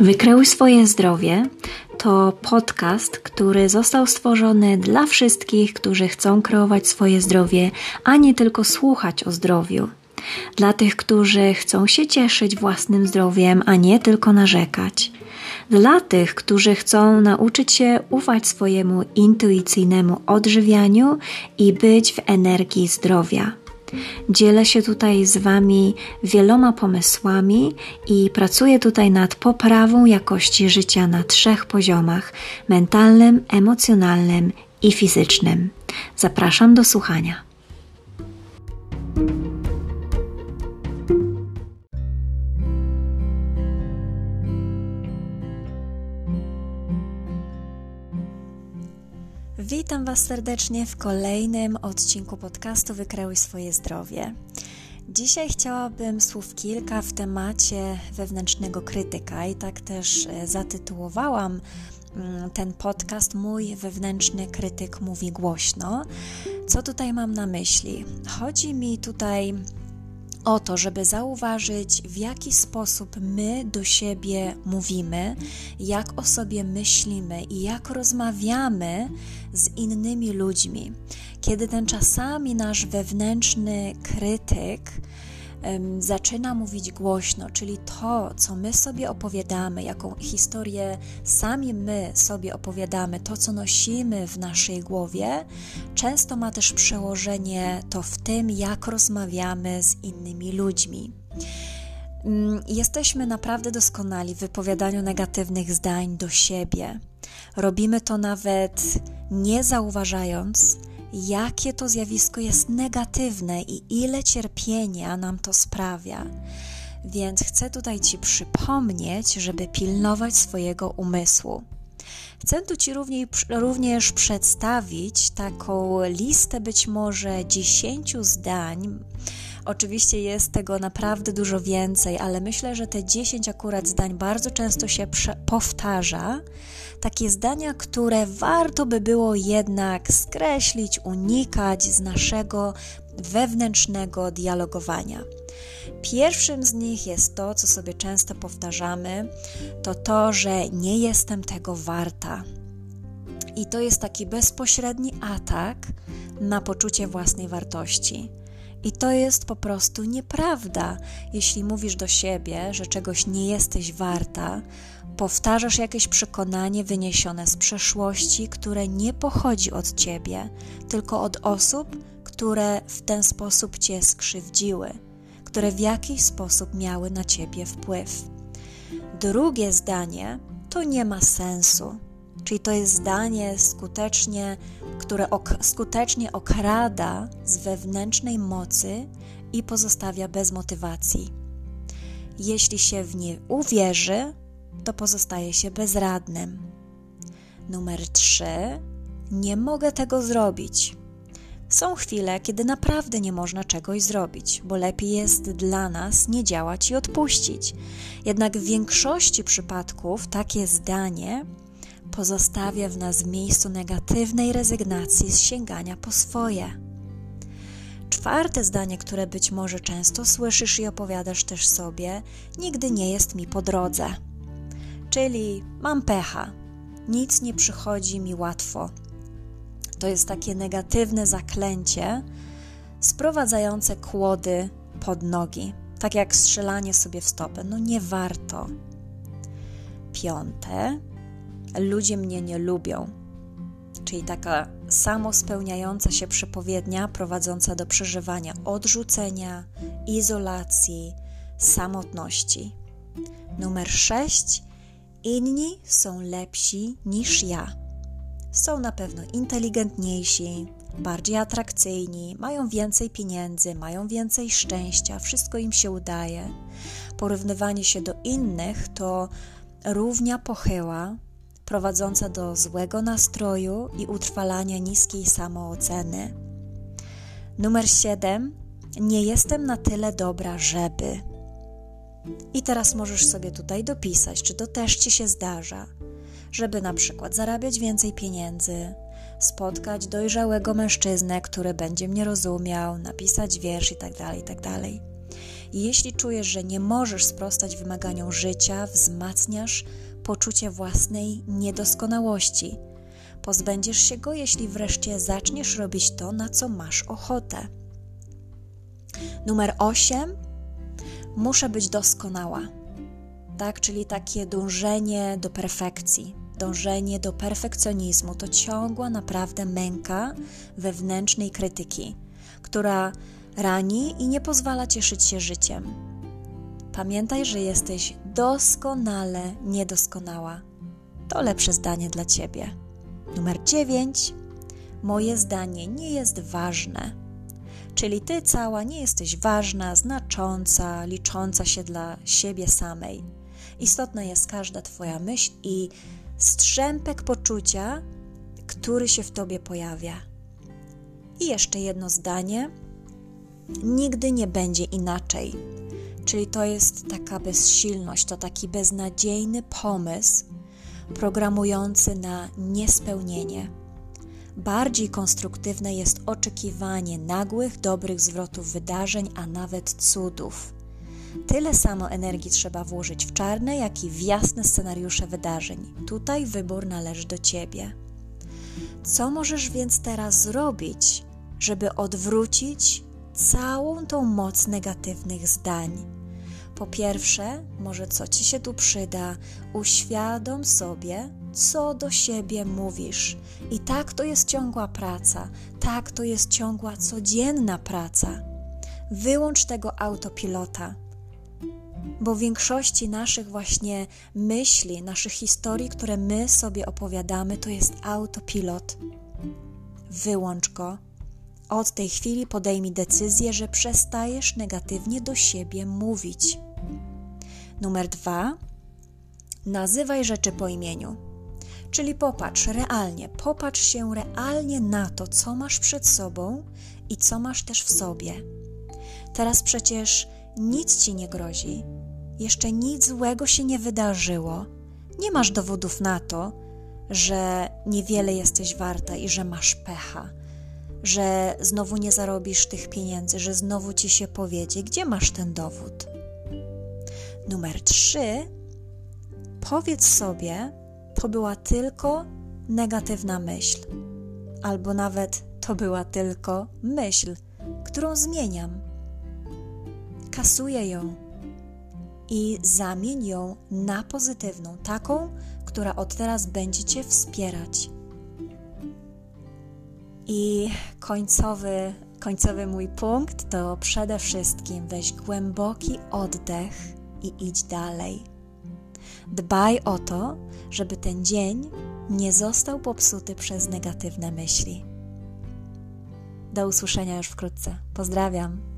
Wykreuj swoje zdrowie to podcast, który został stworzony dla wszystkich, którzy chcą kreować swoje zdrowie, a nie tylko słuchać o zdrowiu. Dla tych, którzy chcą się cieszyć własnym zdrowiem, a nie tylko narzekać. Dla tych, którzy chcą nauczyć się ufać swojemu intuicyjnemu odżywianiu i być w energii zdrowia. Dzielę się tutaj z Wami wieloma pomysłami i pracuję tutaj nad poprawą jakości życia na trzech poziomach mentalnym, emocjonalnym i fizycznym. Zapraszam do słuchania. Witam Was serdecznie w kolejnym odcinku podcastu Wykreuj swoje zdrowie. Dzisiaj chciałabym słów kilka w temacie wewnętrznego krytyka i tak też e, zatytułowałam mm, ten podcast Mój wewnętrzny krytyk mówi głośno. Co tutaj mam na myśli? Chodzi mi tutaj o to, żeby zauważyć, w jaki sposób my do siebie mówimy, jak o sobie myślimy i jak rozmawiamy z innymi ludźmi. Kiedy ten czasami nasz wewnętrzny krytyk zaczyna mówić głośno, czyli to, co my sobie opowiadamy, jaką historię sami my sobie opowiadamy, to, co nosimy w naszej głowie, często ma też przełożenie to w tym, jak rozmawiamy z innymi ludźmi. Mm, jesteśmy naprawdę doskonali w wypowiadaniu negatywnych zdań do siebie. Robimy to nawet nie zauważając, jakie to zjawisko jest negatywne i ile cierpienia nam to sprawia. Więc chcę tutaj Ci przypomnieć, żeby pilnować swojego umysłu. Chcę tu Ci również, przedstawić taką listę być może dziesięciu zdań, Oczywiście jest tego naprawdę dużo więcej, ale myślę, że te 10 akurat zdań bardzo często się powtarza. Takie zdania, które warto by było jednak skreślić, unikać z naszego wewnętrznego dialogowania. Pierwszym z nich jest to, co sobie często powtarzamy, to to, że nie jestem tego warta. I to jest taki bezpośredni atak na poczucie własnej wartości. I to jest po prostu nieprawda. Jeśli mówisz do siebie, że czegoś nie jesteś warta, powtarzasz jakieś przekonanie wyniesione z przeszłości, które nie pochodzi od ciebie, tylko od osób, które w ten sposób cię skrzywdziły, które w jakiś sposób miały na ciebie wpływ. Drugie zdanie to nie ma sensu. Czyli to jest zdanie skutecznie, które ok skutecznie okrada z wewnętrznej mocy i pozostawia bez motywacji. Jeśli się w nie uwierzy, to pozostaje się bezradnym. Numer 3. Nie mogę tego zrobić. Są chwile, kiedy naprawdę nie można czegoś zrobić, bo lepiej jest dla nas nie działać i odpuścić. Jednak w większości przypadków takie zdanie pozostawia w nas miejscu negatywnej rezygnacji z sięgania po swoje. Czwarte zdanie, które być może często słyszysz i opowiadasz też sobie, nigdy nie jest mi po drodze. Czyli mam pecha, nic nie przychodzi mi łatwo. To jest takie negatywne zaklęcie sprowadzające kłody pod nogi, tak jak strzelanie sobie w stopę. No nie warto. Piąte, ludzie mnie nie lubią. Czyli taka samospełniająca się przepowiednia prowadząca do przeżywania odrzucenia, izolacji, samotności. Numer 6. Inni są lepsi niż ja. Są na pewno inteligentniejsi, bardziej atrakcyjni, mają więcej pieniędzy, mają więcej szczęścia, wszystko im się udaje. Porównywanie się do innych to równia pochyła, prowadząca do złego nastroju i utrwalania niskiej samooceny. Numer 7. Nie jestem na tyle dobra, żeby. I teraz możesz sobie tutaj dopisać, czy to też ci się zdarza, żeby na przykład zarabiać więcej pieniędzy, spotkać dojrzałego mężczyznę, który będzie mnie rozumiał, napisać wiersz itd., tak itd. Tak jeśli czujesz, że nie możesz sprostać wymaganiom życia, wzmacniasz poczucie własnej niedoskonałości. Pozbędziesz się go, jeśli wreszcie zaczniesz robić to, na co masz ochotę. Numer 8. Muszę być doskonała. Tak, czyli takie dążenie do perfekcji, dążenie do perfekcjonizmu to ciągła naprawdę męka wewnętrznej krytyki, która rani i nie pozwala cieszyć się życiem. Pamiętaj, że jesteś doskonale niedoskonała. To lepsze zdanie dla ciebie. Numer 9. Moje zdanie nie jest ważne. Czyli ty cała nie jesteś ważna, znacząca, licząca się dla siebie samej. Istotna jest każda Twoja myśl i strzępek poczucia, który się w Tobie pojawia. I jeszcze jedno zdanie. Nigdy nie będzie inaczej. Czyli to jest taka bezsilność, to taki beznadziejny pomysł programujący na niespełnienie. Bardziej konstruktywne jest oczekiwanie nagłych, dobrych zwrotów wydarzeń, a nawet cudów. Tyle samo energii trzeba włożyć w czarne, jak i w jasne scenariusze wydarzeń. Tutaj wybór należy do ciebie. Co możesz więc teraz zrobić, żeby odwrócić całą tą moc negatywnych zdań? Po pierwsze, może co ci się tu przyda, uświadom sobie, co do siebie mówisz. I tak to jest ciągła praca, tak to jest ciągła codzienna praca. Wyłącz tego autopilota bo w większości naszych właśnie myśli, naszych historii, które my sobie opowiadamy, to jest autopilot. Wyłącz go. Od tej chwili podejmij decyzję, że przestajesz negatywnie do siebie mówić. Numer dwa. Nazywaj rzeczy po imieniu. Czyli popatrz realnie, popatrz się realnie na to, co masz przed sobą i co masz też w sobie. Teraz przecież nic ci nie grozi, jeszcze nic złego się nie wydarzyło. Nie masz dowodów na to, że niewiele jesteś warta i że masz pecha, że znowu nie zarobisz tych pieniędzy, że znowu ci się powiedzie. Gdzie masz ten dowód? Numer trzy. Powiedz sobie, to była tylko negatywna myśl, albo nawet to była tylko myśl, którą zmieniam. Kasuję ją i zamień ją na pozytywną, taką, która od teraz będzie Cię wspierać. I końcowy, końcowy mój punkt to przede wszystkim weź głęboki oddech i idź dalej. Dbaj o to, żeby ten dzień nie został popsuty przez negatywne myśli. Do usłyszenia już wkrótce. Pozdrawiam.